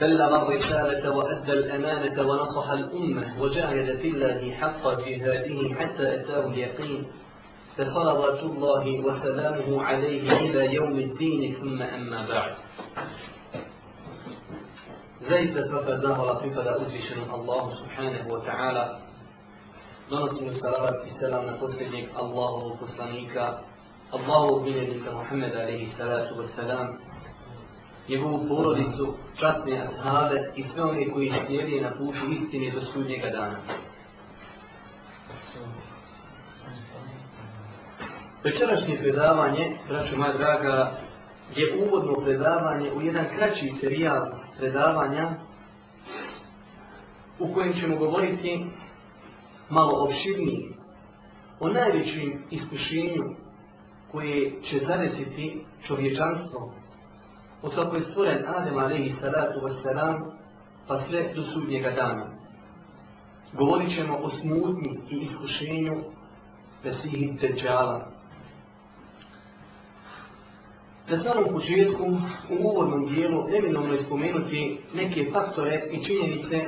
بلغ الرسالة وأدى الأمانة ونصح الأمة وجاهد في الله حق جهاده حتى أتاه اليقين فصلوات الله وسلامه عليه إلى يوم الدين ثم أما بعد زيز تسرف زهر طيفة أزوشن الله سبحانه وتعالى Donosim mu salavat i selam na posljednjeg Allahovog poslanika, Allahovog miljenika Muhammed alaihi salatu njegovu porodicu, časne ashabe i sve one koji slijedije na putu istine do sudnjega dana. Večerašnje predavanje, braću moja draga, je uvodno predavanje u jedan kraći serijal predavanja u kojem ćemo govoriti malo opširnije o najvećim iskušenju koje će zanesiti čovječanstvo od kako je stvoren Adem alaihi salatu wassalam, pa sve do sudnjega dana. Govorit ćemo o smutnji i iskušenju Mesihih Teđala. Na samom početku, u uvodnom dijelu, neminovno je spomenuti neke faktore i činjenice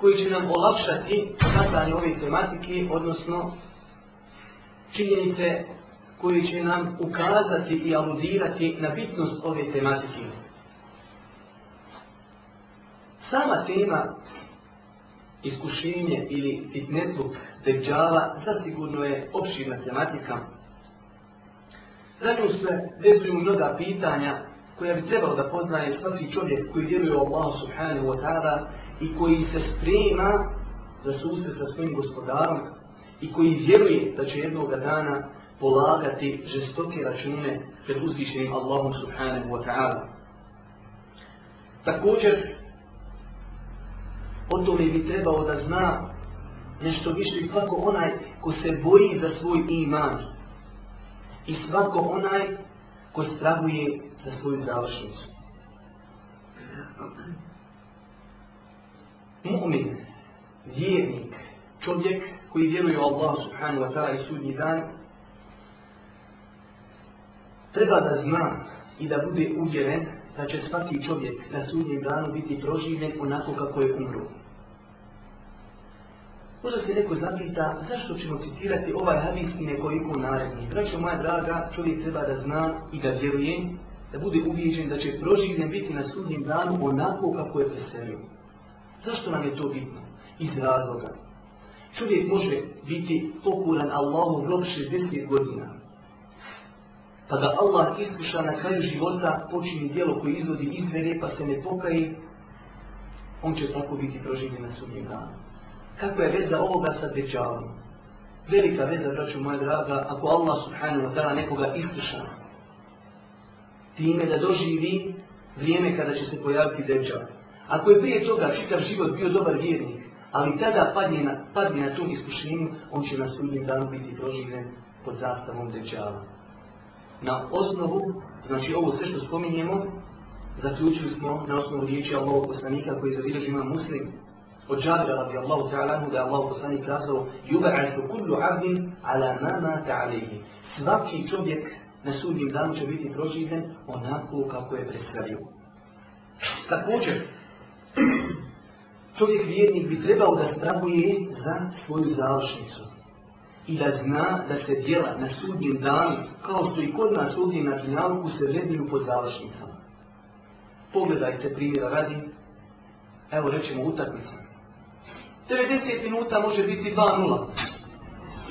koji će nam olakšati shvatanje ove tematike, odnosno činjenice koji će nam ukazati i aludirati na bitnost ove tematike. Sama tema iskušenje ili fitnetluk deđala zasigurno je opširna tematika. Za nju se vezuju mnoga pitanja koja bi trebalo da poznaje svaki čovjek koji vjeruje u Allah subhanahu wa ta'ala i koji se sprema za susret sa svojim gospodarom i koji vjeruje da će jednoga dana polagati žestoke račune pred uzvišenim Allahom subhanahu wa ta'ala. Također, o tome bi trebao da zna nešto više svako onaj ko se boji za svoj iman i svako onaj ko strahuje za svoju završnicu. Mu'min, vjernik, čovjek koji vjeruje u Allah subhanahu wa ta'ala i sudnji dan, treba da zna i da bude uvjeren da će svaki čovjek na sudnjem danu biti proživljen onako kako je umro. Možda se neko zapita zašto ćemo citirati ovaj hadis i nekoliko naredni. Braćo moja draga, čovjek treba da zna i da vjeruje, da bude uvjeđen da će proživljen biti na sudnjem danu onako kako je preselio. Zašto nam je to bitno? Iz razloga. Čovjek može biti pokuran Allahu grob 60 godina, pa da Allah iskuša na kraju života počini dijelo koje izvodi iz pa se ne pokaje, on će tako biti proživljen na sudnjem danu. Kako je veza ovoga sa Deđalom? Velika veza, braću moja draga, ako Allah subhanahu wa ta'ala nekoga iskuša time da doživi vrijeme kada će se pojaviti Deđal. Ako je prije toga čitav život bio dobar vjernik, ali tada padne na, padne na tom iskušenju, on će na sudnjem danu biti proživljen pod zastavom Deđala na osnovu, znači ovo sve što spominjemo, zaključili smo na osnovu riječi Allahog poslanika koji zabilježi ima muslim, od radi Allahu ta'ala da je Allah poslanik kazao Yuba'athu kullu abdin ala ma mata Svaki čovjek na sudnjim danu će biti proživljen onako kako je preselio. Također, čovjek vjernik bi trebao da strabuje za svoju završnicu i da zna da se djela na sudnjem danu, kao što i kod nas ovdje na Dunjavuku se vrednuju po završnicama. Pogledajte primjera radi, evo rećemo utakmice. 90 minuta može biti 2-0.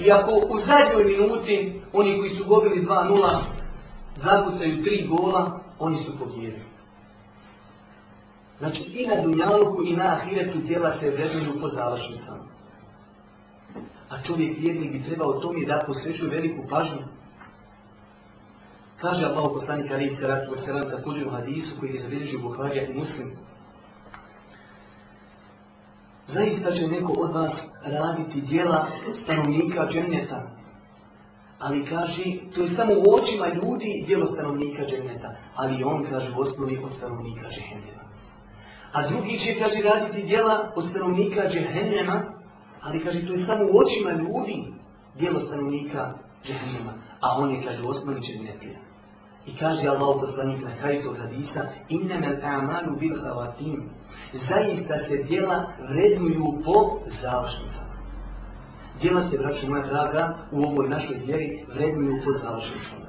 I ako u zadnjoj minuti oni koji su gobili 2-0 zakucaju 3 gola, oni su pobjedili. Znači i na Dunjaluku i na Ahiretu djela se vrednuju po završnicama. A čovjek vjernik bi trebao tome da posvećuje veliku pažnju. Kaže Allah poslanik Ali Saratu Veselam također u hadisu koji je zabilježio Buharija i Muslim. Zaista će neko od vas raditi dijela stanovnika dženeta, Ali kaže, to je samo u očima ljudi dijelo stanovnika dženeta, Ali on kaže u osnovi od stanovnika džehennema. A drugi će, kaže, raditi dijela od stanovnika džehennema, ali kaže to je samo u očima ljudi djelo stanovnika džehennema, a on je, kaže, osnovi džennetlija. I kaže Allah poslanik na kraju tog hadisa al a'manu bil havatim Zaista se djela vrednuju po završnicama. Djela se, braću moja draga, u ovoj našoj vjeri vrednuju po završnicama.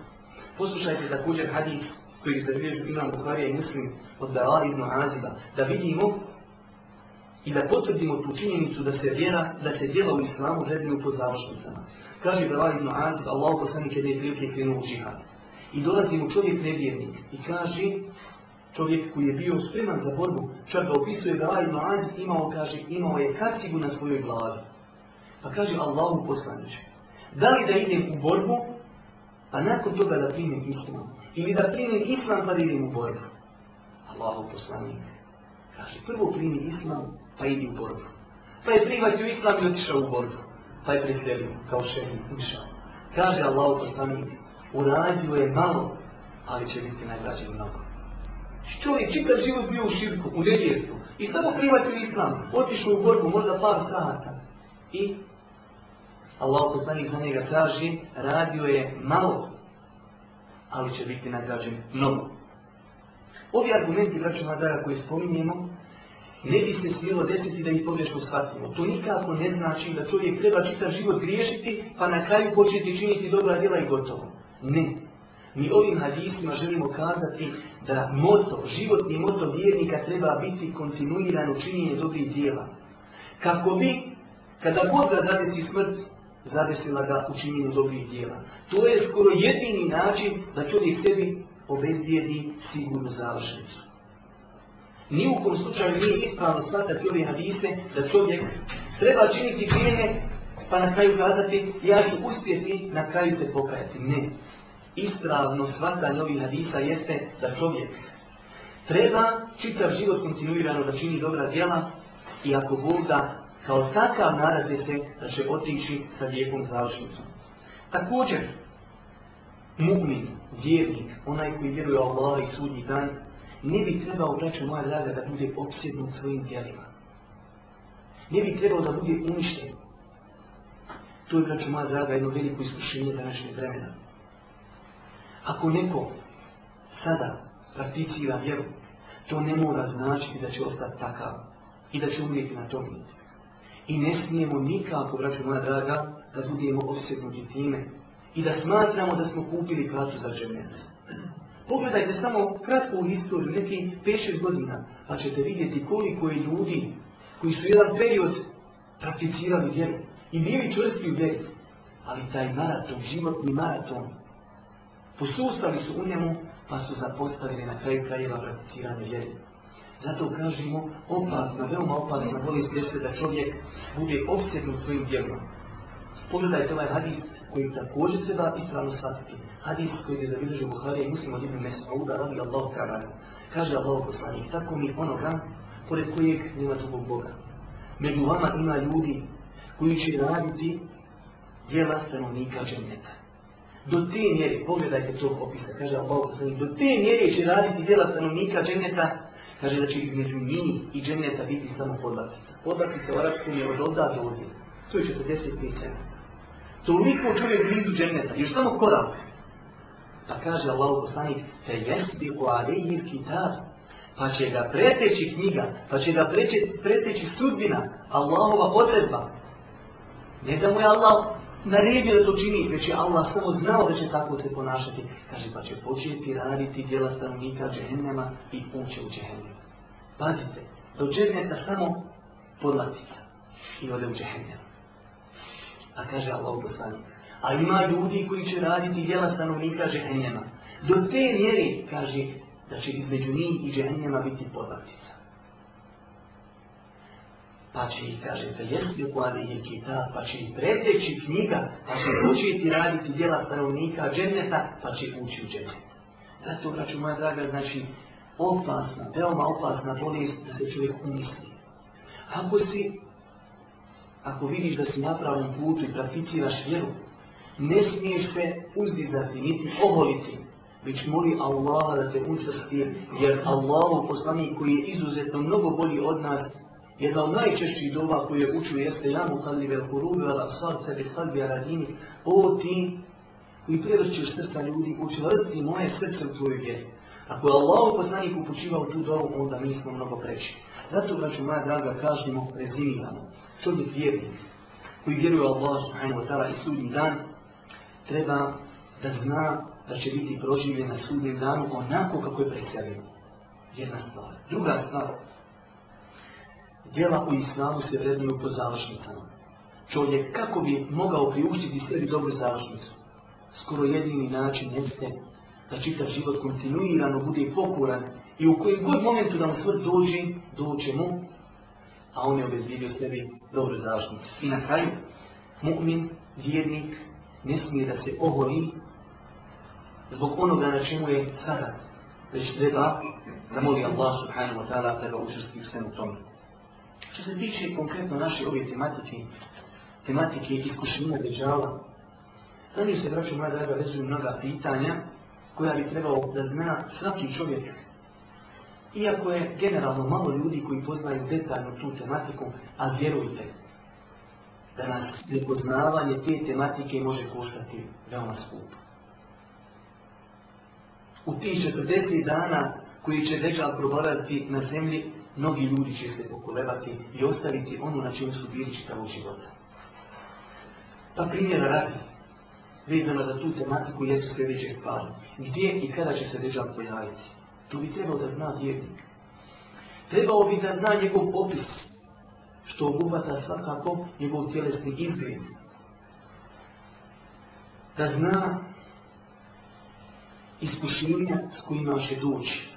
Poslušajte također hadis koji se vježu imam Buharija i Muslim od Bala ibn Aziba da vidimo i da potvrdimo tu činjenicu da se vjera, da se djela u islamu vrednuju po završnicama. Kaže da ibn Azib, Allah poslanik je prilike krenuo u džihad. I dolazi mu čovjek nevjernik i kaže, čovjek koji je bio spreman za borbu, čak ga opisuje i ibn Azib, imao, kaže, imao je kacigu na svojoj glavi. Pa kaže Allahu poslaniče, da li da idem u borbu, a nakon toga da primim islam? Ili da primim islam pa da idem u borbu? Allahu poslanik. Kaže, prvo primi islam, pa idi u borbu. Pa je prihvatio islam i otišao u borbu. Pa je preselio, kao šehrin, ušao. Kaže Allah poslanik, uradio je malo, ali će biti nagrađen mnogo. Čovjek čitav život bio u širku, u nevjerstvu. I samo prihvatio islam, otišao u borbu, možda par sata. I Allah poslanik za njega traži, radio je malo, ali će biti nagrađen mnogo. Ovi argumenti, braćo Madara, koji spominjemo, ne bi se smjelo desiti da ih pogrešno shvatimo. To nikako ne znači da čovjek treba čitav život griješiti, pa na kraju početi činiti dobra djela i gotovo. Ne. Mi ovim hadisima želimo kazati da moto, životni moto vjernika treba biti kontinuirano činjenje dobrih djela. Kako bi, kada god ga zadesi smrt, zadesila ga u činjenju dobrih djela. To je skoro jedini način da čovjek sebi obezbijedi sigurnu završnicu. Ni u kom slučaju nije ispravno shvatati ove hadise da čovjek treba činiti grijene pa na kraju kazati ja ću uspjeti, na kraju se pokajati. Ne. Ispravno shvatanje ovih hadisa jeste da čovjek treba čitav život kontinuirano da čini dobra djela i ako Bog da kao takav narazi se da će otići sa lijepom završnicom. Također, mu'min, djevnik, onaj koji vjeruje u Allah i sudnji dan, ne bi trebao, braću moja draga, da bude opsjednut svojim djelima. Ne bi trebao da bude uništen. To je, braću moja draga, jedno veliko iskušenje današnjeg vremena. Ako neko sada prakticira vjeru, to ne mora značiti da će ostati takav i da će umjeti na tom I ne smijemo nikako, braću moja draga, da budemo opsjednuti time i da smatramo da smo kupili kratu za džennet. Pogledajte samo kratku historiju, nekih 5-6 godina, pa ćete vidjeti koliko je ljudi koji su jedan period prakticirali vjeru i bili čvrsti u vjeru, ali taj maraton, životni maraton, posustali su u njemu, pa su zapostavili na kraju krajeva prakticirane vjeri. Zato kažemo, opasno, veoma opasno bolest jeste da čovjek bude obsjednut svojim djelom. Pogledajte ovaj hadis koji također treba ispravno shvatiti. Hadis koji je zabilježio Buhari i muslima Ibn Mesauda radi Allahu ta'ala. Kaže Allah poslanik, tako mi onoga pored kojeg nema drugog Boga. Među vama ima ljudi koji će raditi djela stanovnika dženneta. Do te mjere, pogledajte to opisa, kaže Allah poslanik, do te mjere će raditi djela stanovnika dženneta, kaže da će između njih i dženneta biti samo podlatica. Podlatica u arabskom je od ovdje do To je 45 cena. Toliko čovjek blizu dženeta, još samo korak. Pa kaže Allah poslanik, fe jesbi u alejir kitab, pa će ga preteći knjiga, pa će ga preteći, preteći sudbina, Allahova odredba. Ne da mu je Allah naredio da to čini, već je Allah samo znao da će tako se ponašati. Kaže, pa će početi raditi djela stanovnika džehennema i uće u džehennem. Pazite, do džehenneta samo podlatica i ode u džehennem. Pa kaže Allah poslanik. A ima ljudi koji će raditi djela stanovnika nema. Do te mjeri, kaže, da će između njih i džehennema biti podlatica. Pa će ih, kaže, te jesli u je kita, pa će ih preteći knjiga, pa će učiti raditi djela stanovnika dženneta, pa će ući u Zato, braću moja draga, znači, opasna, veoma opasna bolest da se čovjek umisli. Ako si ako vidiš da si na pravom putu i prakticiraš vjeru, ne smiješ se uzdizati, niti oholiti, već moli Allaha da te učvrsti, jer Allahu poslanik koji je izuzetno mnogo bolji od nas, jedna od najčešćih doba koje je učio jeste ja mu kalli vel kurubi vel asar tebi kalbi aradini, o ti koji prevrćiš srca ljudi, učvrsti moje srce u tvojoj vjeri. Ako je Allah poslanik upućivao tu dobu, onda mi smo mnogo preći. Zato, braću moja draga, kažemo, rezimiramo čovjek vjernik, koji vjeruje u Allah subhanahu wa ta'ala i sudnji dan, treba da zna da će biti proživljen na sudnjem danu onako kako je preselio. Jedna stvar. Druga stvar, djela u islamu se vrednuju po završnicama. Čovjek kako bi mogao priuštiti sebi dobru završnicu? Skoro jedini način jeste da čitav život kontinuirano bude pokuran i u kojem god momentu da mu svrt dođe, doće mu a on je obezbijedio sebi dobru zaštitu. I na kraju, mu'min, vjernik, ne smije da se oholi zbog onoga na čemu je sada, već treba da moli Allah subhanahu wa ta'ala da ga učrsti u svemu tome. Što se tiče konkretno naše ove tematike, tematike iskušenja deđala, za se, braću moja draga, vezuju mnoga pitanja koja bi trebao da zna svaki čovjek iako je generalno malo ljudi koji poznaju detaljno tu tematiku, a vjerujte da nas nepoznavanje te tematike može koštati veoma skupo. U tih 40 dana koji će Dečal probavati na zemlji, mnogi ljudi će se pokolevati i ostaviti ono na čemu su bili čitavog života. Pa primjer radi, vezano za tu tematiku, jesu sljedeće stvari. Gdje i kada će se Dečal pojaviti? To bi trebao da zna vjernik. Trebao bi da zna njegov opis, što obuhvata svakako njegov tjelesni izgled. Da zna iskušenja s kojima će doći.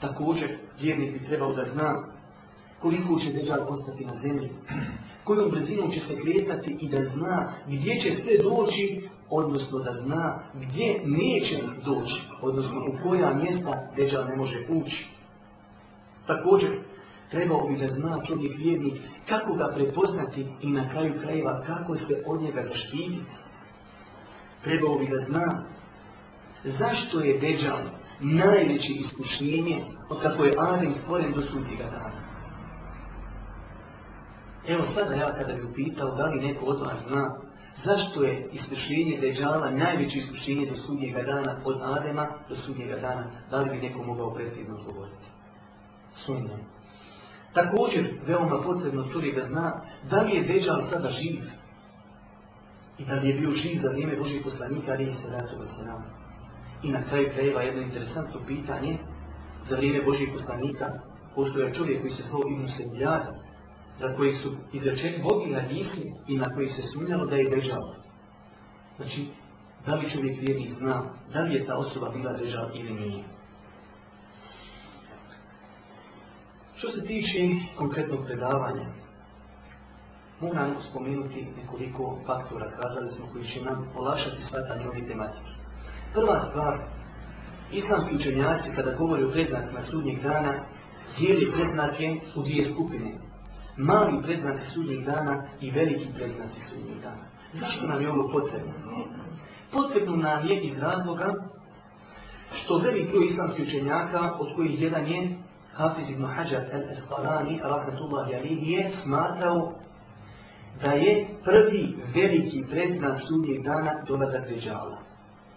Također, vjernik bi trebao da zna koliko će držav ostati na zemlji, kojom brzinom će se kretati i da zna gdje će sve doći odnosno da zna gdje neće doći, odnosno u koja mjesta deđa ne može ući. Također, trebao bi da zna čovjek vjernik kako ga prepoznati i na kraju krajeva kako se od njega zaštititi. Trebao bi da zna zašto je Deđal najveće iskušenje od kako je Adem stvoren do sudnjega dana. Evo sada ja kada bi upitao da li neko od vas zna Zašto je iskušenje Deđala najveće iskušenje do sudnjega dana od Adema do sudnjega dana? Da li bi neko mogao precizno odgovoriti? Sumnjam. Također, veoma potrebno čovjek da zna da li je Deđal sada živ i da li je bio živ za vrijeme Božih poslanika, ali i se ratova se I na kraju krajeva jedno interesantno pitanje za vrijeme Božih poslanika, pošto je čovjek koji se svao Ibnu Sebljada, za kojih su izrečeni mnogi hadisi i na kojih se sumnjalo da je država. Znači, da li čovjek vjernik zna, da li je ta osoba bila država ili nije. Što se tiče konkretnog predavanja, moram spomenuti nekoliko faktora, kazali smo, koji će nam olakšati svatanje ove tematike. Prva stvar, islamski učenjaci kada govore o preznacima sudnjeg dana, dijeli preznake u dvije skupine mali preznaci sudnjeg dana i veliki preznaci sudnjeg dana. Zašto nam je ovo potrebno? Potrebno nam je iz razloga što velik broj islamskih učenjaka, od kojih jedan je Hafiz ibn Hajar al-Esqalani, rahmetullahi alihi, je smatrao da je prvi veliki predznak sudnjeg dana dolazak Deđala.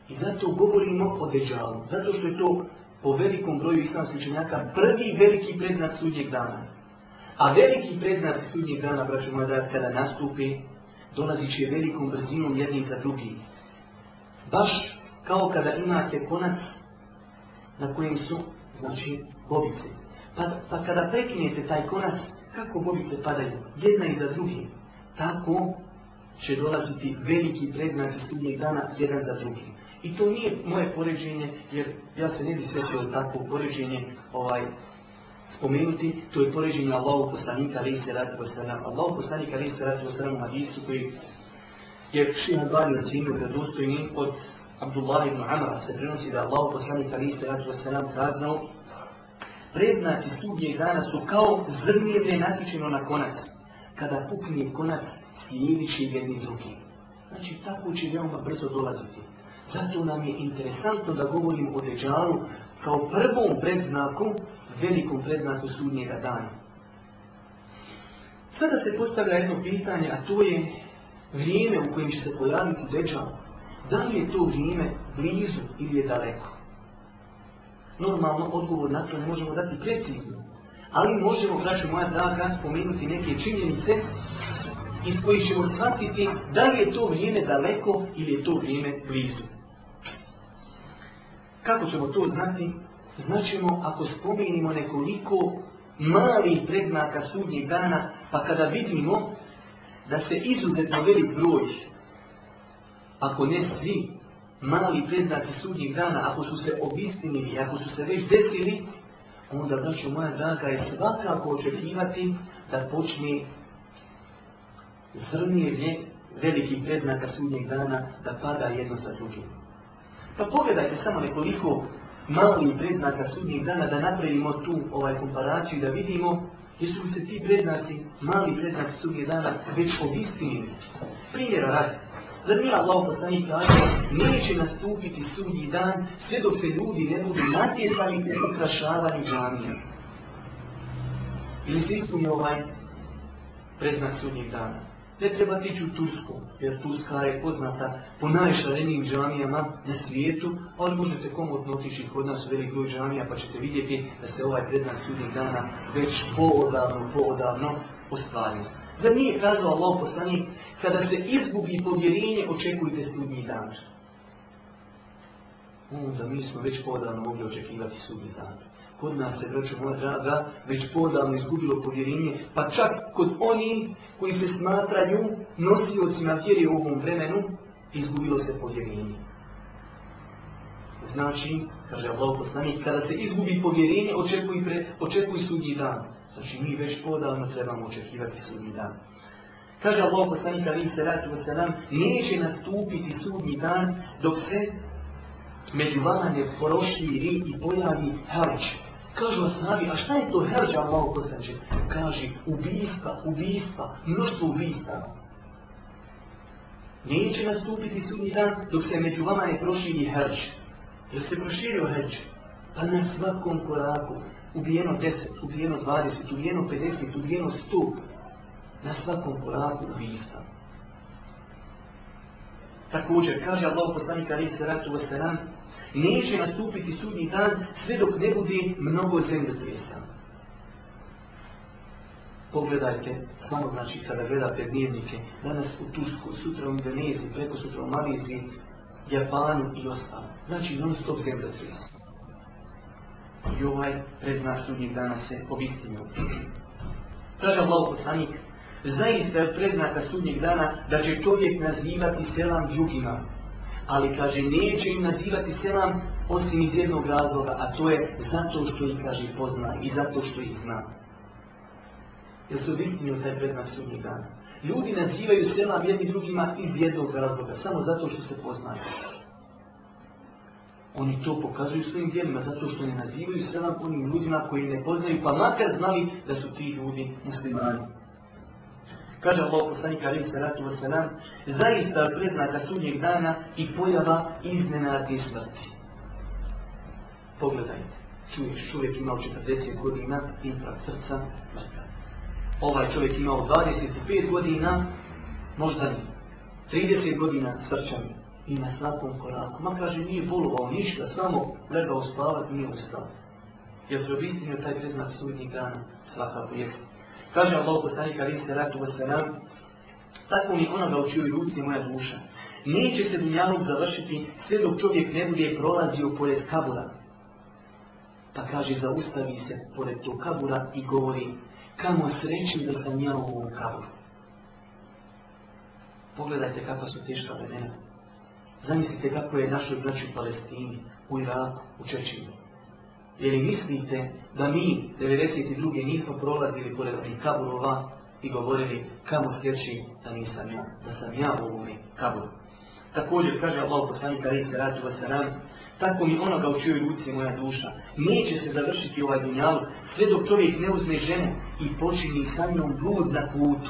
I zato govorimo o Deđalu, zato što je to po velikom broju islamskih učenjaka prvi veliki predznak sudnjeg dana. A veliki prednaci sudnjeg dana, braću moja kada nastupi, dolazit će velikom brzinom jedni za drugi. Baš kao kada imate konac na kojem su, znači, bobice. Pa, pa kada prekinete taj konac, kako bobice padaju, jedna iza drugi, tako će dolaziti veliki prednaci sudnjeg dana, jedan za drugi. I to nije moje poređenje, jer ja se ne bi svetio takvo poređenje, ovaj, spomenuti, to je poređenje Allahu poslanika alaihi sallatu wasallam. Allahu poslanika alaihi sallatu wasallam u hadisu koji je Šihan Bani ocenio kad od Abdullah ibn Amara se prenosi da Allahu poslanika alaihi sallatu wasallam kazao Preznaci sudnjeg dana su kao zrnjevne natičeno na konac. Kada pukne konac, slijedit će jedni drugi. Znači, tako će veoma brzo dolaziti. Zato nam je interesantno da govorimo o Deđalu kao prvom predznaku, velikom predznaku sudnjega dana. Sada se postavlja jedno pitanje, a to je vrijeme u kojem će se pojaviti dečal. Da li je to vrijeme blizu ili je daleko? Normalno, odgovor na to ne možemo dati precizno. Ali možemo, braću moja draga, spomenuti neke činjenice iz kojih ćemo shvatiti da li je to vrijeme daleko ili je to vrijeme blizu. Kako ćemo to znati? značimo ako spomenimo nekoliko malih predznaka sudnjeg dana, pa kada vidimo da se izuzetno velik broj, ako ne svi, mali predznaci sudnjeg dana, ako su se obistinili, ako su se već desili, onda, braću moja draga, je svakako očekivati da počne zrnije velikih preznaka sudnjeg dana da pada jedno sa drugim. Pa pogledajte samo nekoliko malih preznaka sudnjih dana da napravimo tu ovaj komparaciju i da vidimo jesu li se ti preznaci, mali preznaci sudnjih dana već obistinili. Primjera radi. Zar mi Allah poslani kaže neće nastupiti sudnji dan sve dok se ljudi ne budu natjecali u ukrašavanju džamija. Ili se ispunio ovaj prednak sudnjih dana? Ne treba tići u Tursku, jer Turska je poznata po najšarenijim džamijama na svijetu, ali možete komotno otići kod nas u velik broj džamija pa ćete vidjeti da se ovaj predan sudnjeg dana već poodavno, poodavno ostvari. Zar nije kazao Allah poslanik, kada se izgubi povjerenje, očekujte sudnji dan. Onda mi smo već poodavno mogli očekivati sudnji dan kod nas se, braćo moja draga, već podavno izgubilo povjerenje, pa čak kod onih koji se smatraju nosiocima vjeri u ovom vremenu, izgubilo se povjerenje. Znači, kaže Allah poslanik, kada se izgubi povjerenje, očekuj, pre, očekuj sudnji dan. Znači, mi već podavno trebamo očekivati sudnji dan. Kaže Allah poslanik, vi se ratu wasalam, neće nastupiti sudnji dan dok se među vama ne proširi i pojavi harče. Kažu ashabi, a šta je to herđa Allaho poslanče? Kaži, ubijstva, ubijstva, mnoštvo ubijstava. Neće nastupiti sudnji dan dok se među vama ne proširi herđ. Jer se proširio herđ. Pa na svakom koraku, ubijeno 10, ubijeno 20, ubijeno 50, ubijeno 100, na svakom koraku ubijstava. Također, kaže Allah poslanik Ali Saratu nam neće nastupiti sudnji dan sve dok ne bude mnogo zemljotresa. Pogledajte, samo znači kada gledate dnevnike, danas u Turskoj, sutra u Indoneziji, preko sutra u Maliziji, Japanu i ostalo. Znači non stop zemljotres. I ovaj predznak sudnjeg dana se obistinio. Kaže Allah poslanik, Zaista je prednaka sudnjeg dana da će čovjek nazivati selam drugima. Ali kaže, neće im nazivati selam osim iz jednog razloga, a to je zato što ih, kaže, pozna i zato što ih zna. Jer se obistinio taj prednak sudnjeg dana? Ljudi nazivaju selam jednim drugima iz jednog razloga, samo zato što se poznaju. Oni to pokazuju svojim djelima, zato što ne nazivaju selam onim ljudima koji ne poznaju, pa makar znali da su ti ljudi muslimani. Kaže Allah poslanik Ali Salatu zaista od ka sudnjeg dana i pojava iznenadne smrti. Pogledajte, čuješ čovjek imao 40 godina, infra, srca, mrtva. Ovaj čovjek imao 25 godina, možda ni 30 godina srčan i na svakom koraku. Ma kaže, nije volovao ništa, samo gledao spavat, nije ustao. Jel se obistinio taj preznak sudnjeg dana? Svakako jeste. Kaže Allah poslanik ali se ratu nam, tako mi onoga u čijoj ruci moja duša. Neće se Dunjanog završiti sve dok čovjek ne bude prolazio pored kabura. Pa kaže, zaustavi se pored tog kabura i govori, kamo srećim da sam ja u ovom kaburu. Pogledajte kakva su teška vremena. Zamislite kako je našoj braći u Palestini, u Iraku, u Čečinu. Jer, mislite da mi 92. nismo prolazili pored onih kaburova i govorili kamo sljedeći da nisam ja, da sam ja u ovome kaburu. Također kaže Allah poslanik Ali se radi tako mi onoga u čioj ruci moja duša. Neće se završiti ovaj dunjalu sve dok čovjek ne uzme ženu i počini sa njom blud na putu.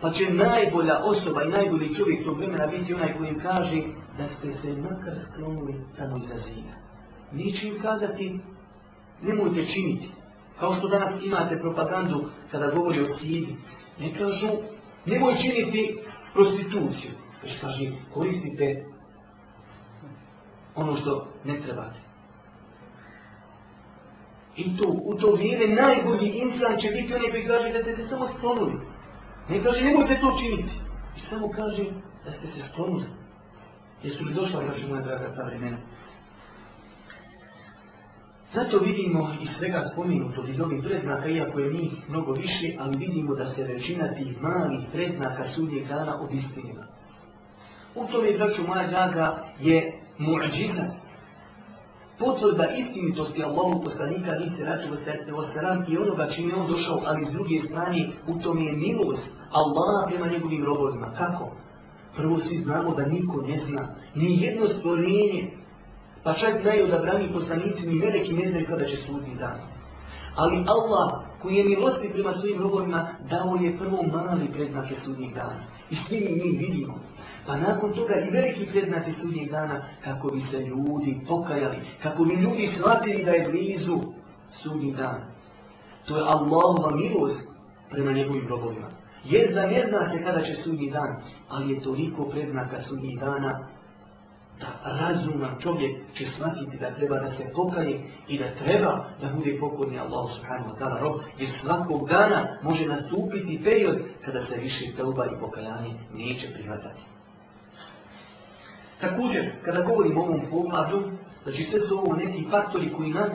Pa će najbolja osoba i najbolji čovjek tog vremena biti onaj koji im kaže da ste se makar sklonili tamo iza zina. Neće im kazati nemojte činiti. Kao što danas imate propagandu kada govori o sidi. Ne kažu, nemoj činiti prostituciju. Već kaži, koristite ono što ne trebate. I to, u to vrijeme najbolji insan će biti onaj koji kaže da ste se samo sklonuli. Ne kaže, nemojte to činiti. I samo kaže da ste se sklonuli. Jesu li došla, kaže moja draga, ta vremena? Zato vidimo iz svega spominutog iz ovih preznaka, iako je njih mnogo više, ali vidimo da se većina tih malih preznaka sudnjeg dana odistinila. U tome, braću moja draga, je muđizam, Potvrda istinitosti Allahu poslanika, ali se ratu seram i onoga čime je on došao, ali s druge strane, u tome je milost Allaha prema njegovim robovima. Kako? Prvo svi znamo da niko ne zna, ni jedno stvorenje pa čak najodabrani da brani poslanicima veliki ne znaju kada će sudni dan. Ali Allah, koji je milosti prema svojim robovima, dao je prvo mali preznake sudnjeg dana. I svi mi njih vidimo. Pa nakon toga i veliki preznaci sudnjeg dana, kako bi se ljudi pokajali, kako bi ljudi shvatili da je blizu sudnji dan. To je Allahova milost prema njegovim robovima. Jezda da ne zna se kada će sudnji dan, ali je toliko prednaka sudnjih dana da razuman čovjek će shvatiti da treba da se pokaje i da treba da bude pokorni Allah subhanahu wa ta'ala rob, jer svakog dana može nastupiti period kada se više tauba i pokajanje neće prihvatati. Također, kada govorimo o ovom pogladu, znači sve su ovo neki faktori koji nam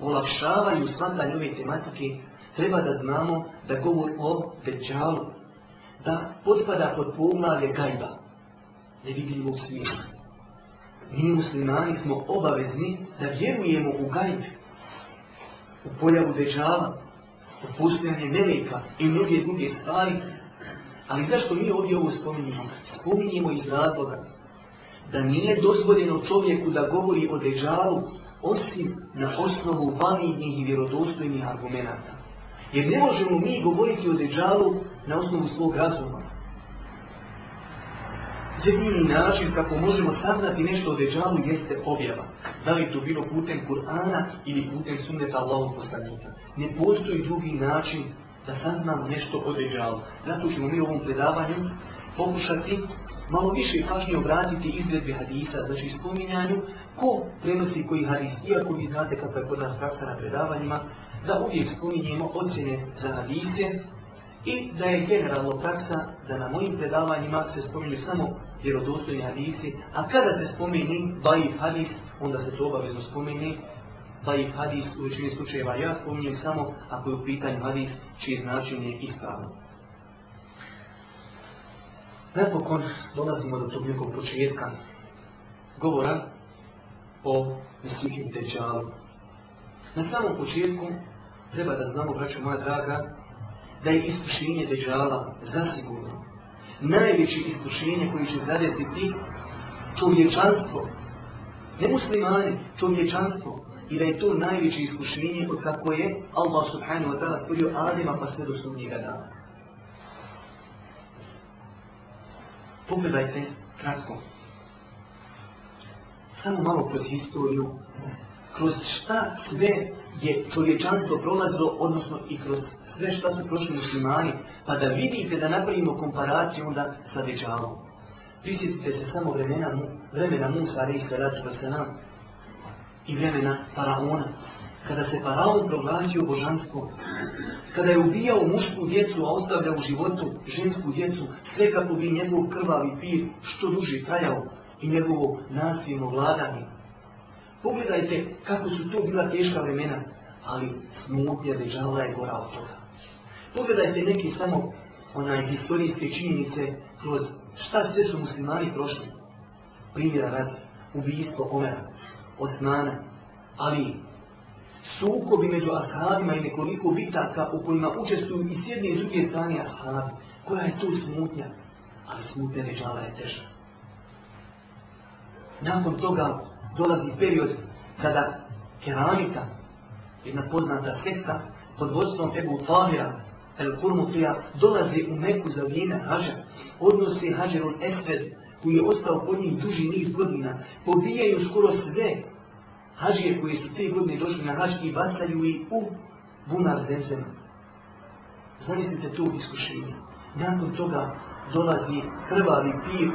olakšavaju shvatanje ove tematike, treba da znamo da govor o veđalu, da potpada pod pogladu gajba, nevidljivog svijeta mi muslimani smo obavezni da vjerujemo u gajb, u pojavu deđava, u postojanje meleka i mnoge druge stvari, ali zašto mi ovdje ovo spominjamo? Spominjemo iz razloga da nije dozvoljeno čovjeku da govori o deđalu osim na osnovu validnih i vjerodostojnih argumenata. Jer ne možemo mi govoriti o deđalu na osnovu svog razuma jedini način kako možemo saznati nešto o dežalu jeste objava. Da li to bilo putem Kur'ana ili putem sunneta Allahog poslanika. Ne postoji drugi način da saznamo nešto o Dejjalu. Zato ćemo mi u ovom predavanju pokušati malo više pažnje obratiti izredbe hadisa, znači spominjanju ko prenosi koji hadis, iako vi znate kakva je kod nas praksa na predavanjima, da uvijek spominjemo ocjene za hadise i da je generalno praksa da na mojim predavanjima se spominju samo vjerodostojni hadisi, a kada se spomeni daif hadis, onda se to obavezno spomeni daif hadis u većini slučajeva. Ja spominjem samo ako je u pitanju hadis čije značenje je ispravno. Napokon dolazimo do tog nekog početka govora o mesihim Deđalu. Na samom početku treba da znamo, braću moja draga, da je iskušenje Deđala zasigurno najveće iskušenje koje će zadesiti čovječanstvo. Ne muslimani, čovječanstvo. I da je to najveće iskušenje od kako je Allah subhanahu wa ta'ala stvorio Adema pa sve do sunnjega dana. Pogledajte kratko. Samo malo kroz historiju. Kroz šta sve je čovječanstvo prolazilo, odnosno i kroz sve što su prošli muslimani, pa da vidite da napravimo komparaciju onda sa dječavom. Prisjetite se samo vremena, vremena Musa, ali i salatu vasanam, i vremena faraona, kada se faraon proglasio božanstvo, kada je ubijao mušku djecu, a ostavljao u životu žensku djecu, sve kako bi njegov krvali pir što duži trajao i njegovo nasilno vladanje. Pogledajte kako su to bila teška vremena, ali smutnja ređala je gora od toga. Pogledajte neke samo onaj historijske činjenice kroz šta sve su muslimani prošli. Primjera rad, ubijstvo Omera, Osmana, Ali, sukobi među ashabima i nekoliko bitaka u kojima učestvuju i s jedne i druge strane ashabi. Koja je tu smutnja? Ali smutnja žala je teža. Nakon toga dolazi period kada keramita, jedna poznata sekta pod vodstvom Ebu Tahira, El Kurmutija, dolazi u Meku za vrijeme hađa, odnosi hađerun Esved, koji je ostao kod njih duži niz godina, pobijaju skoro sve hađije koji su te godine došli na hađ i bacaju i u bunar zemzema. Zamislite tu iskušenje. Nakon toga dolazi krvavi pir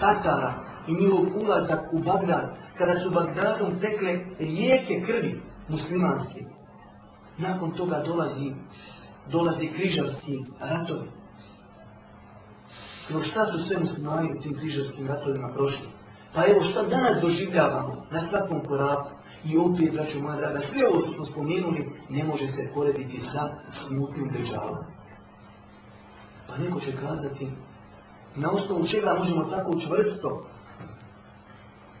Tatara i njihov ulazak u Bagdad, kada su Bagdadom tekle rijeke krvi muslimanske. Nakon toga dolazi, dolazi križarski ratovi. No šta su sve muslimani u tim križarskim ratovima prošli? Pa evo šta danas doživljavamo na svakom koraku. I opet, braću moja draga, sve ovo što smo spomenuli ne može se porediti sa smutnim državom. Pa neko će kazati, na osnovu čega možemo tako čvrsto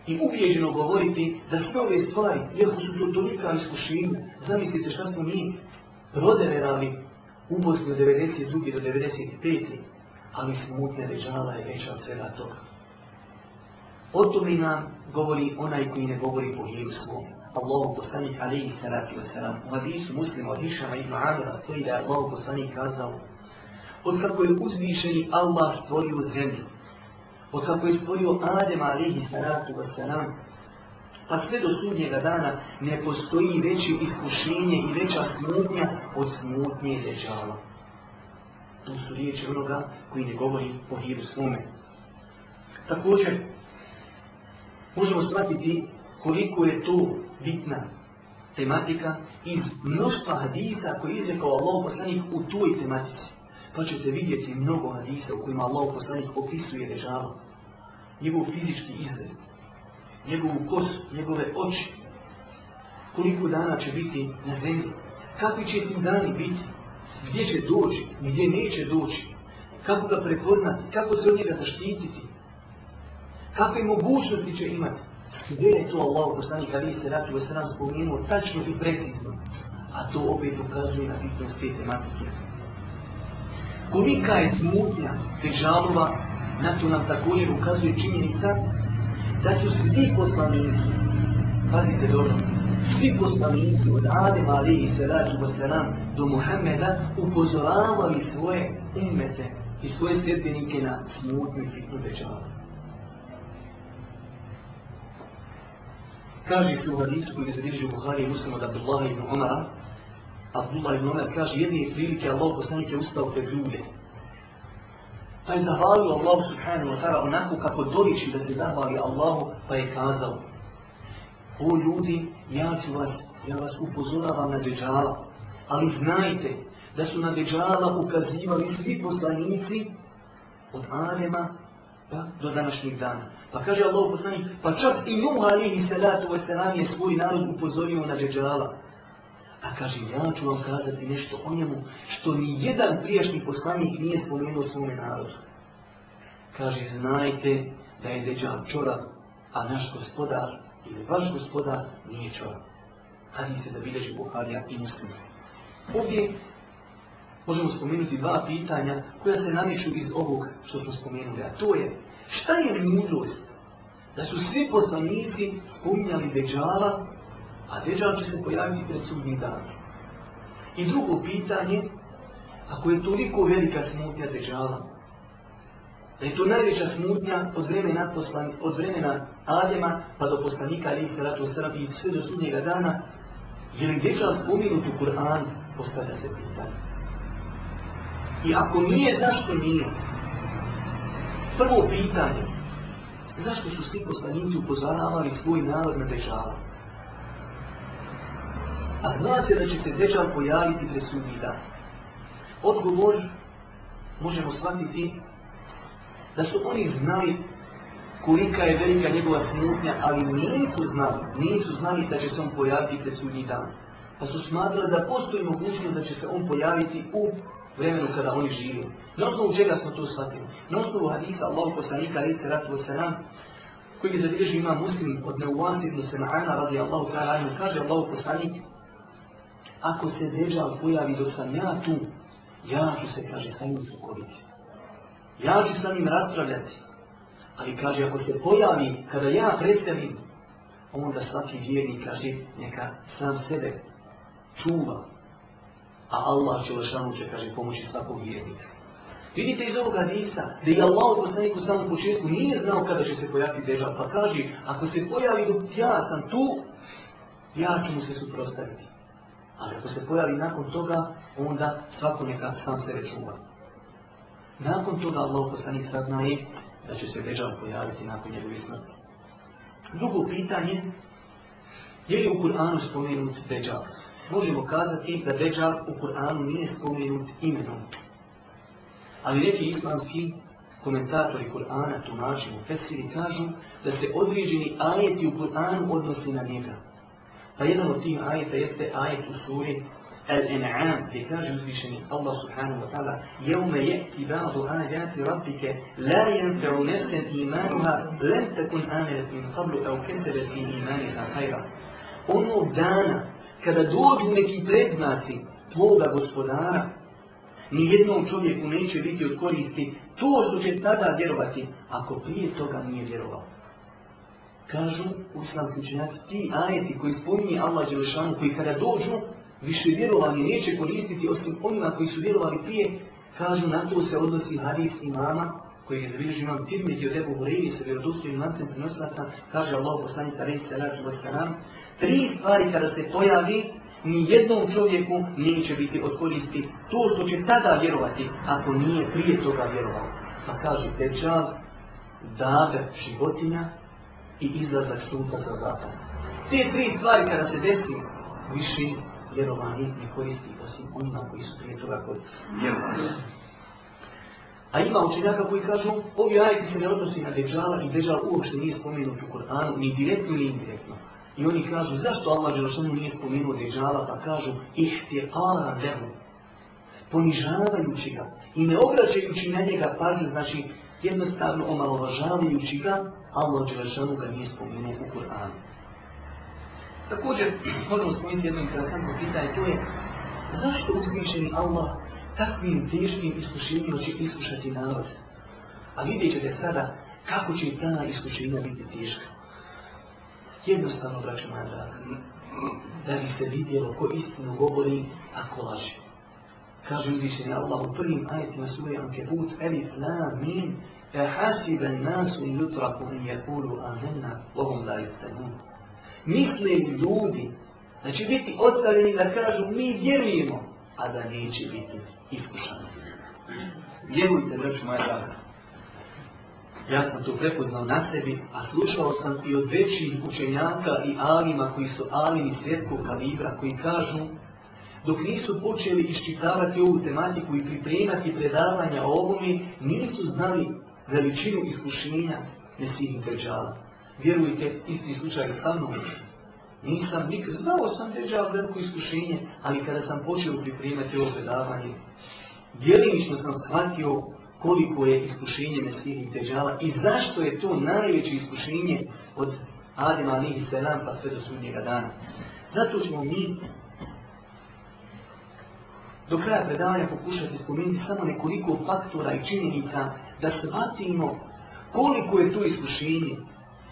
i ubijeđeno govoriti da sve ove stvari, iako su to tolika iskušenja, zamislite šta smo mi prodenerali u Bosni od 92. do 95. ali smutna ređala je veća od svega toga. O tome nam govori onaj koji ne govori po hiru svom. Allahu poslani alaihi salatu wasalam. U hadisu muslima od Hišama ibn stoji da je Allahu kazao Od kako je uzvišeni Allah stvorio zemlju, od kako je stvorio Adem alihi salatu wasalam, pa sve do sudnjega dana ne postoji veće iskušenje i veća smutnja od smutnje deđala. To su riječi onoga koji ne govori o hiru svome. Također, možemo shvatiti koliko je to bitna tematika iz mnoštva hadisa koji je izrekao Allah poslanik u tuj tematici pa ćete vidjeti mnogo hadisa u kojima Allah poslanik opisuje Dejjala. Njegov fizički izgled, njegovu kosu, njegove oči. Koliko dana će biti na zemlji, kakvi će ti dani biti, gdje će doći, gdje neće doći, kako ga prepoznati, kako se od njega zaštititi, kakve mogućnosti će imati. Sve je to Allah poslanik Ali se ratu u spomenuo tačno i precizno, a to opet ukazuje na bitnost te tematike. Kolika je smutnja Dežalova, na to nam također ukazuje činjenica da su svi poslanici, pazite dobro, svi poslanici od Ali i salatu wasalam do Muhammeda upozoravali svoje umete i svoje sljedbenike na smutnju i fitnu Dežalova. Kaže se u hadisu koji se u Buhari i Muslima da Abdullah ibn Umara, Abdullah ibn Omer kaže, jedne prilike Allah poslanik je ustao pred ljude. Pa je zahvalio Allahu subhanahu wa ta'ala onako kako doliči da se zahvali Allahu, pa je kazao, o ljudi, ja ću vas, ja vas upozoravam na deđala, ali znajte da su na deđala ukazivali svi poslanici od Alema pa do današnjih dana. Pa kaže Allah poslanik, pa čak i Nuh alihi salatu wasalam je svoj narod upozorio na deđala. A kaže, ja ću vam kazati nešto o njemu, što ni jedan prijašnji poslanik nije spomenuo svome narodu. Kaže, znajte da je deđan čorav, a naš gospodar, ili vaš gospodar, nije čorav. Hadis se zabilježi Buharija i muslima. Ovdje možemo spomenuti dva pitanja koja se namiču iz ovog što smo spomenuli, a to je šta je mudrost da su svi poslanici spominjali Deđala a Deđal će se pojaviti pred sudnji dan. I drugo pitanje, ako je toliko velika smutnja Deđala, da je to najveća smutnja od vremena, poslan, od vremena Adema pa do poslanika Ali Salatu Srbi i sve do sudnjega dana, je li Deđal spominut u Kur'an, postavlja se pitanje. I ako nije, zašto nije? Prvo pitanje, zašto su svi poslanici upozoravali svoj narod na Deđala? a zna se da će se Deđal pojaviti pre sudnji dan. Odgovor možemo shvatiti da su oni znali kolika je velika njegova smutnja, ali nisu znali, nisu znali da će se on pojaviti pre sudnji dan. Pa su smatrali da postoji mogućnost da će se on pojaviti u vremenu kada oni žive. Na osnovu čega smo to shvatili? Na osnovu hadisa Allahu poslanika ali se ratu wasalam, koji je zadrži ima muslim od Neuwas ibn radi Allahu ta'ala kaže Allahu poslanik ako se Deđal pojavi do sam ja tu, ja ću se, kaže, sa njim sukobiti. Ja ću sa njim raspravljati. Ali kaže, ako se pojavi, kada ja preselim, onda svaki vjernik kaže, neka sam sebe čuva. A Allah će lešanu će, kaže, pomoći svakog vjernika. Vidite iz ovog hadisa, da je Allah u samo samom početku nije znao kada će se pojaviti dežal, pa kaže, ako se pojavi dok ja sam tu, ja ću mu se suprostaviti. Ali ako se pojavi nakon toga, onda svako neka sam se rečuva. Nakon toga Allah poslanik saznaje da će se Dežal pojaviti nakon njegove smrti. Drugo pitanje, je li u Kur'anu spomenut Dejjal? Možemo kazati da Dejjal u Kur'anu nije spomenut imenom. Ali neki islamski komentatori Kur'ana tumači u Fesiri kažu da se određeni ajeti u Kur'anu odnosi na njega. Pa jedan od tih ajeta jeste ajet u suri Al-An'am, gdje kaže uzvišeni Allah subhanahu wa ta'ala Jevme jeti ba'du ajati rabbike la jenfe'u nesen imanuha lem takun amelet min qablu au kesebet min imaniha hajra. Onog dana kada dođu neki predznaci tvoga gospodara, nijednom jednom čovjeku neće biti od koristi to što će tada vjerovati, ako prije toga nije vjerovao. Kažu islamski učenjaci, ti ajeti koji spominje Allah Đelešanu, koji kada dođu, više vjerovali, neće koristiti osim onima koji su vjerovali prije, kažu na to se odnosi hadis imama koji je izbilježio imam tirmiti od Ebu Hureyvi sa vjerodostojnim lancem prenosilaca, kaže Allah poslanik salatu tri stvari kada se pojavi, ni jednom čovjeku neće biti od koristi to što će tada vjerovati, ako nije prije toga vjerovao. Pa kaže Dečal, dabe životinja, i izlazak sunca sa zapada. Te tri stvari kada se desi, više vjerovanje ne koristi osim onima koji su prije toga A ima učenjaka koji kažu, ovi ajeti se ne odnosi na Dejjala i Dejjal uopšte nije spomenut u Koranu, ni direktno, ni indirektno. I oni kažu, zašto Allah Želšanu nije spomenuo Deđala, pa kažu, ihtiqara dehu, ponižavajući ga i ne obraćajući na njega pažnju, znači jednostavno omalovažavajući ga, Allah Đelešanu ga nije spomenuo u Kur'anu. Također, možemo spomenuti jedno interesantno pitanje, to je zašto uzvišeni Allah takvim teškim iskušenjima će iskušati narod? A vidjet ćete sada kako će ta iskušenja biti teška. Jednostavno, braću moja draga, da bi se vidjelo ko istinu govori, a ko laži. Kažu, Allah u prvim ajetima sura Ankebut, Elif, La, Min, Ehasib en nasu jutraku en jakulu amenna, ovom la Misle ljudi da će biti ostavljeni da kažu mi vjerujemo, a da neće biti iskušani. Vjerujte, braću moja draga. Ja sam to prepoznao na sebi, a slušao sam i od većih učenjaka i alima koji su alimi svjetskog kalibra, koji kažu dok nisu počeli iščitavati ovu tematiku i pripremati predavanja ovome, nisu znali veličinu iskušenja nesih težala. Vjerujte, isti slučaj sa mnom. Nisam nikad, znao sam Deđal veliko iskušenje, ali kada sam počeo pripremati ovo predavanje, djelimično sam shvatio koliko je iskušenje i Teđala i zašto je to najveće iskušenje od Adima alihi selam pa sve do sudnjega dana. Zato smo mi do kraja predavanja pokušati spomenuti samo nekoliko faktora i činjenica da shvatimo koliko je to iskušenje.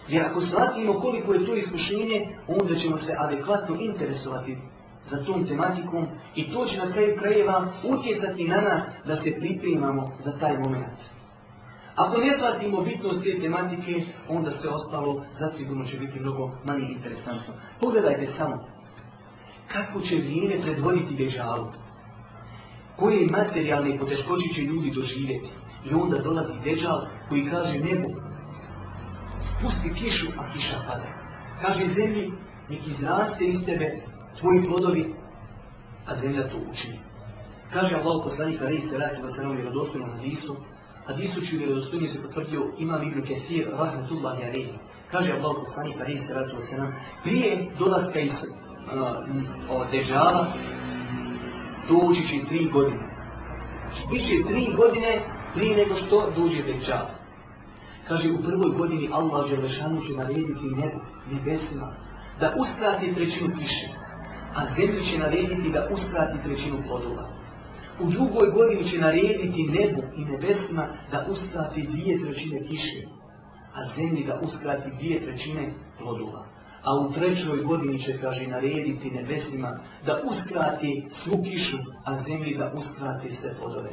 Jer ako shvatimo koliko je to iskušenje, onda ćemo se adekvatno interesovati za tom tematikom i to će na kraju krajeva utjecati na nas da se pripremamo za taj moment. Ako ne shvatimo bitnost te tematike, onda se ostalo zasigurno će biti mnogo manje interesantno. Pogledajte samo kako će vrijeme predvoditi dežalu, koje materijalne poteškoće će ljudi doživjeti, i onda dolazi Deđal koji kaže nebu, spusti kišu, a kiša pada. Kaže zemlji, nek izraste iz tebe tvoji plodovi, a zemlja to učini. Kaže Allah poslanik Ali se radi vas Disu. A hadisu, hadisu čiju vjerodostojnije se potvrdio imam Ibn Kathir, rahmetullahi alaihi. Kaže Allah poslanik Ali se radi vas prije dolazka iz dežava to doći će tri godine. Znači, Biće tri godine prije nego što dođe Dejjal. Kaže, u prvoj godini Allah Želešanu će narediti nebu, nebesima, da uskrati trećinu kiše, a zemlju će narediti da uskrati trećinu plodova. U drugoj godini će narediti nebu i nebesima da uskrati dvije trećine kiše, a zemlji da uskrati dvije trećine plodova. A u trećoj godini će, kaže, narediti nebesima da uskrati svu kišu, a zemlji da uskrati sve plodove.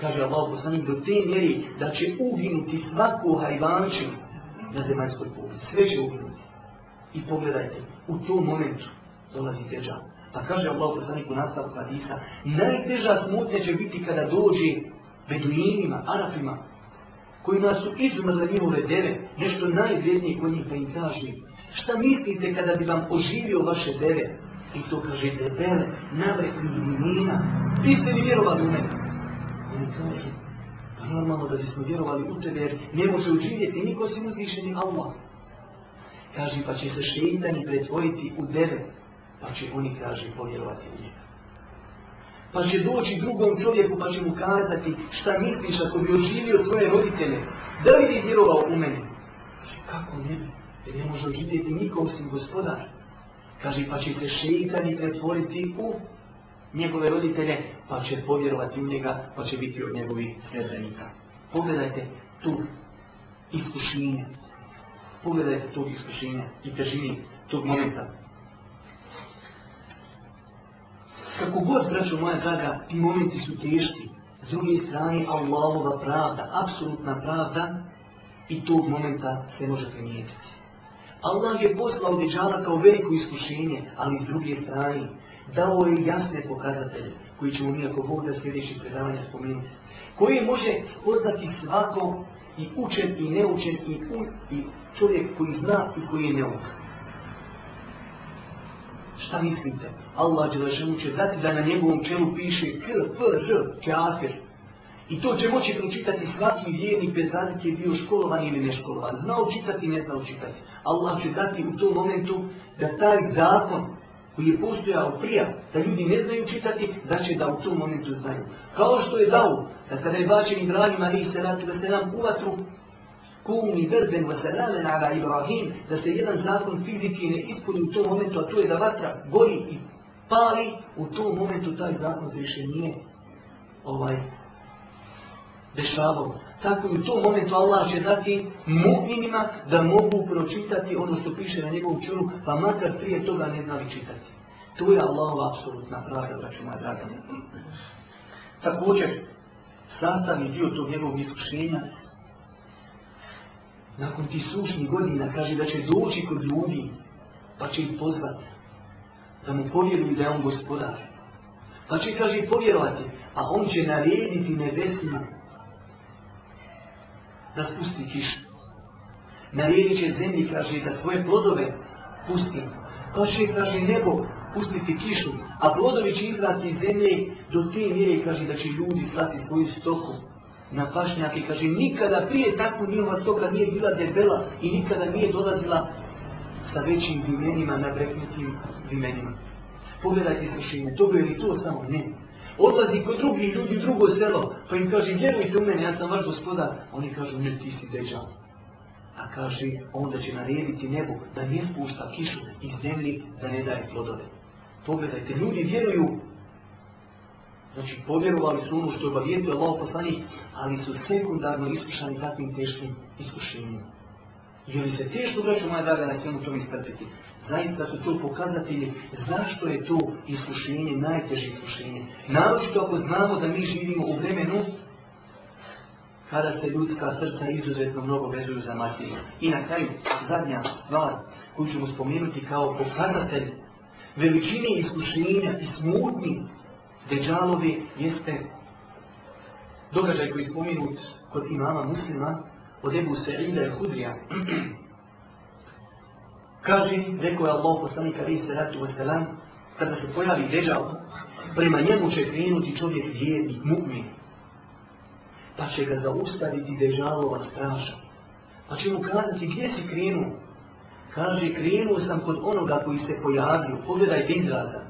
Kaže Allah poslanik do te mjeri da će uginuti svaku hajvančinu na zemaljskoj kuli. Sve će uginuti. I pogledajte, u tom momentu dolazi teđa. Pa kaže Allah poslanik u nastavku hadisa, najteža smutnja će biti kada dođe beduinima, arapima, kojima su izumrle njihove deve, nešto najvrednije koji njih pa im kaže, šta mislite kada bi vam oživio vaše deve? I to kaže debele, navrekli imena, ste li vjerovali u mene? kaže, pa normalno da bismo vjerovali u tebe, jer ne može učiniti niko si uzvišeni Allah. Kaže, pa će se šeitani pretvoriti u deve, pa će oni, kaže, povjerovati u njega. Pa će doći drugom čovjeku, pa će mu kazati, šta misliš ako bi oživio tvoje roditelje, da li bi vjerovao u mene? Kaže, kako ne bi, jer ne može uživjeti nikom osim gospodar. Kaže, pa će se šeitani pretvoriti u njegove roditelje, pa će povjerovati u njega, pa će biti od njegovih sljedbenika. Pogledajte tu iskušenje. Pogledajte tu iskušenje i težini tog momenta. Kako god, braćo moja draga, ti momenti su teški. S druge strane, Allahova pravda, apsolutna pravda, i tog momenta se može primijetiti. Allah je poslao Dejjala kao veliko iskušenje, ali s druge strane, dao je jasne pokazatelje, koji ćemo mi ako Bog da sljedeći predavanje spomenuti, koje može spoznati svako i učen i neučen i, i čovjek koji zna i koji je neuk. Šta mislite? Allah Đelešanu će dati da na njegovom čelu piše K, F, R, kafir. I to će moći pročitati svaki vjernik bez razlike bio školovan ili neškolovan. Znao čitati, ne znao čitati. Allah će dati u tom momentu da taj zakon koji je postojao prije, da ljudi ne znaju čitati, da znači će da u tom momentu znaju. Kao što je dao, da kada je bačen Ibrahim a.s. uvatru, u vatru, kumni drben wasalamen ala Ibrahim, da se jedan zakon fizike ne ispuni u tom momentu, a to je da vatra gori i pali, u tom momentu taj zakon se više nije ovaj, dešavalo. Tako i u to momentu Allah će dati mu'minima da mogu pročitati ono što piše na njegovom čuru, pa makar prije toga ne znali čitati. To je Allahova apsolutna pravda, braću moja draga. Također, sastavni dio tog njegovog iskušenja, nakon ti sušnih godina, kaže da će doći kod ljudi, pa će ih pozvati, da mu povjeruju da je on gospodar. Pa će, kaže, povjerovati, a on će narediti nebesima da spusti kišu. Na će zemlji, kaže, da svoje plodove pusti. Pa će, kaže, nebo pustiti kišu, a plodovi će izrasti iz zemlje do te mjere, kaže, da će ljudi slati svoju stoku na pašnjake. Kaže, nikada prije takvu njihova stoka nije bila debela i nikada nije dolazila sa većim dimenima, nabreknutim dimenima. Pogledajte svišenje, dobro je li to samo? Ne odlazi kod drugih ljudi u drugo selo, pa im kaže, vjerujte u mene, ja sam vaš gospodar. Oni kažu, ne, ti si deđa, A kaže, onda će narediti nebo da ne spušta kišu iz zemlji, da ne daje plodove. Pogledajte, ljudi vjeruju Znači, povjerovali su ono što je obavijestio Allah poslanik, ali su sekundarno iskušani takvim teškim iskušenjima. Je li se teško, braću moja draga, na svemu to istrpiti? Zaista su to pokazatelji zašto je to iskušenje, najteže iskušenje. Naročito ako znamo da mi živimo u vremenu kada se ljudska srca izuzetno mnogo vezuju za materiju. I na kraju, zadnja stvar koju ćemo spomenuti kao pokazatelj veličine iskušenja i smutni deđalovi jeste događaj koji je spomenut kod imama muslima od Ebu Sa'ida i Hudrija. Kaže, rekao je Allah poslanika salatu wasalam, kada se pojavi deđal, prema njemu će krenuti čovjek vjernik, mu'min. Pa će ga zaustaviti dežalova straža. Pa će mu kazati gdje si krenuo. Kaže, krenuo sam kod onoga koji se pojavio. Pogledajte izraza.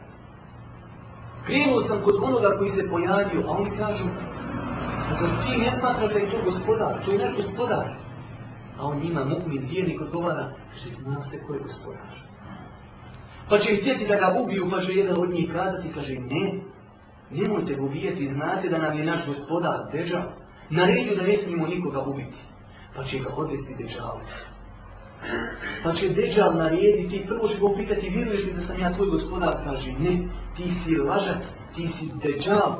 Krenuo sam kod onoga koji se pojavio, a oni kažu, Zar ti ne smatraš da je to gospodar? To je naš gospodar. A on njima mukmin, vijenik odgovara, kaže, zna se ko je gospodar. Pa će htjeti da ga ubiju, pa će jedan od njih kazati, kaže, ne, nemojte ga ubijeti, znate da nam je naš gospodar, Na naredio da ne smijemo nikoga ubiti. Pa će ga odvesti dežavu. Pa će Deđal narediti, prvo će ga upitati, vjeruješ li da sam ja tvoj gospodar? Kaže, ne, ti si lažac, ti si Deđal,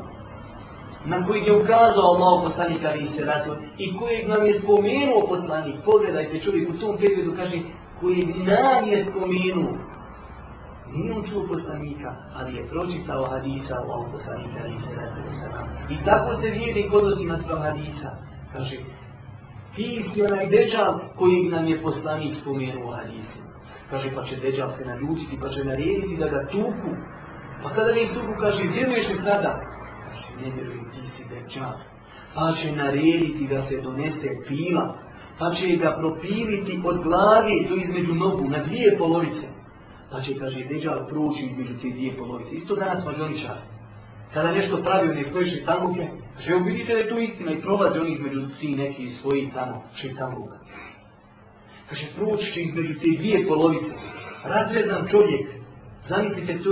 na kojeg je ukazao Allah poslanik Ali Seratu i kojeg nam je spomenuo poslanik. Pogledajte čovjek u tom periodu kaže kojeg nam je spomenuo. Nije on čuo poslanika, ali je pročitao hadisa Allah poslanika Ali I tako se vidi kod osima hadisa. Kaže, ti si onaj deđal kojeg nam je poslanik spomenuo hadisa. Kaže, pa će deđal se naljutiti, pa će narediti da ga tuku. Pa kada ne istuku, kaže, vjeruješ li sada? ne vjerujem, ti si deđal. Pa će narediti da se donese pila, pa će ga propiliti od glavi do između nogu, na dvije polovice. Pa će, kaže, deđal proći između te dvije polovice. Isto danas mađoničar. Kada nešto pravi one svoje šetanguke, kaže, evo vidite da je to istina i prolaze oni između ti neki svoji tamo šetanguka. Kaže, proći će između te dvije polovice. Razrezan čovjek, zamislite tu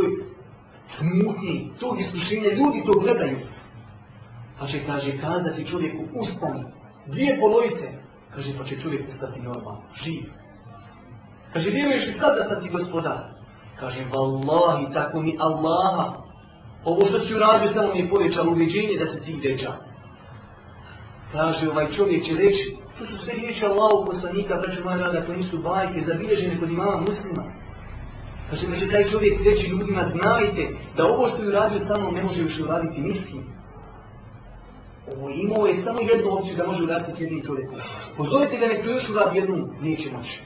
Smutni, tog iskušenje, ljudi to gledaju. Pa će, kaže, kazati čovjeku, ustani, dvije polovice, kaže, pa će čovjek ustati normalno, živ. Kaže, vjeruješ li sad da sam ti gospodar? Kaže, vallahi, tako mi Allaha. Ovo što si uradio, samo mi je povećalo uveđenje da se ti deča. Kaže, ovaj čovjek će reći, to su sve riječi Allahog poslanika, braću moja rada, to nisu bajke, zabilježene kod imama muslima. Znači, znači taj čovjek reći ljudima, znajte da ovo što je uradio sa mnom ne može još uraditi mislim. Ovo imao je samo jednu opciju da može uraditi s jednim čovjekom. Pozovite ga nekto još uradi jednu, neće moći.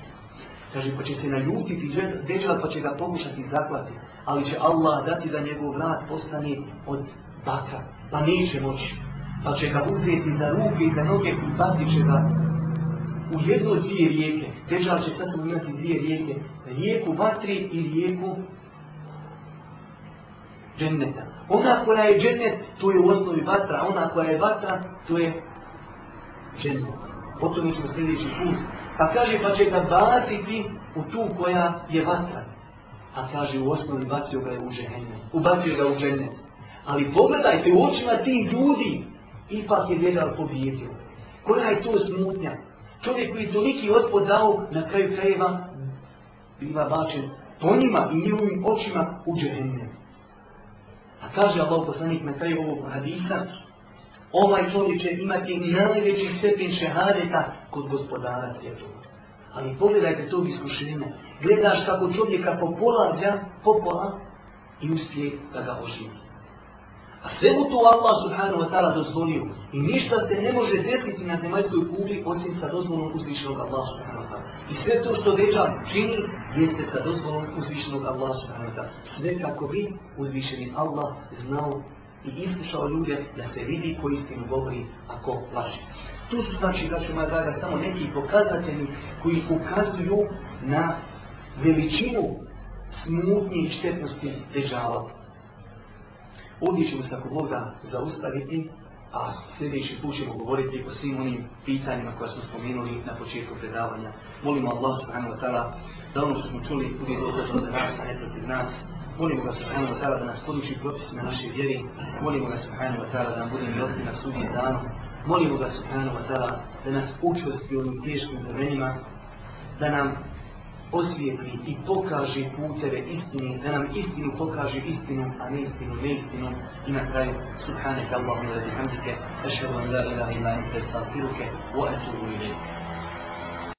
Kaže, pa će se naljutiti deđala, pa će ga pokušati zaklati. Ali će Allah dati da njegov vrat postane od baka, pa neće moći. Pa će ga uzeti za ruke i za noge i bati će ga u jedno dvije rijeke. Dežal će sasvim imati dvije rijeke. Rijeku vatri i rijeku dženneta. Ona koja je džennet, to je u osnovi vatra. Ona koja je vatra, to je džennet. O tome ćemo sljedeći put. Pa kaže, pa će ga baciti u tu koja je vatra. A kaže, u osnovi bacio ga je u džennet. Ubacio ga u džennet. Ali pogledajte u očima tih ljudi, ipak je vježal pobjedio. Koja je to smutnja? Čovjek koji je toliki otpor dao, na kraju krajeva biva bačen po njima i njihovim očima u A kaže Allah poslanik na kraju ovog hadisa, ovaj čovjek će imati najveći stepen šehadeta kod gospodara svjetova. Ali pogledajte to iskušenje, Gledaš kako čovjeka popolavlja, popola i uspije da ga oživi. A sve to Allah subhanahu wa ta'ala dozvolio. I ništa se ne može desiti na zemaljskoj kugli osim sa dozvolom uzvišenog Allah subhanahu wa ta'ala. I sve to što Dejjal čini jeste sa dozvolom uzvišenog Allah subhanahu wa ta'ala. Sve kako bi uzvišeni Allah znao i iskušao ljude da se vidi ko istinu govori, a ko laži. Tu su znači, braću moja draga, samo neki pokazatelji koji ukazuju na veličinu smutnje i štetnosti država. Ovdje ćemo se ako Bog zaustaviti, a sljedeći put ćemo govoriti o svim onim pitanjima koja smo spomenuli na početku predavanja. Molimo Allah subhanahu wa ta'ala da ono što smo čuli bude dokazano za nas, a ne protiv nas. Molimo ga subhanahu wa ta'ala da nas poduči propisima naše vjeri. Molimo ga subhanahu wa ta'ala da nam bude milosti na sudnjem danu. Molimo ga subhanahu wa ta'ala da nas učvrsti u onim teškim vremenima, da nam osvijetli i pokaži puteve istini, da nam istinu pokaži istinom, a ne istinu neistinom. I na kraju, subhanak Allahumma hamdike an la ilaha illa wa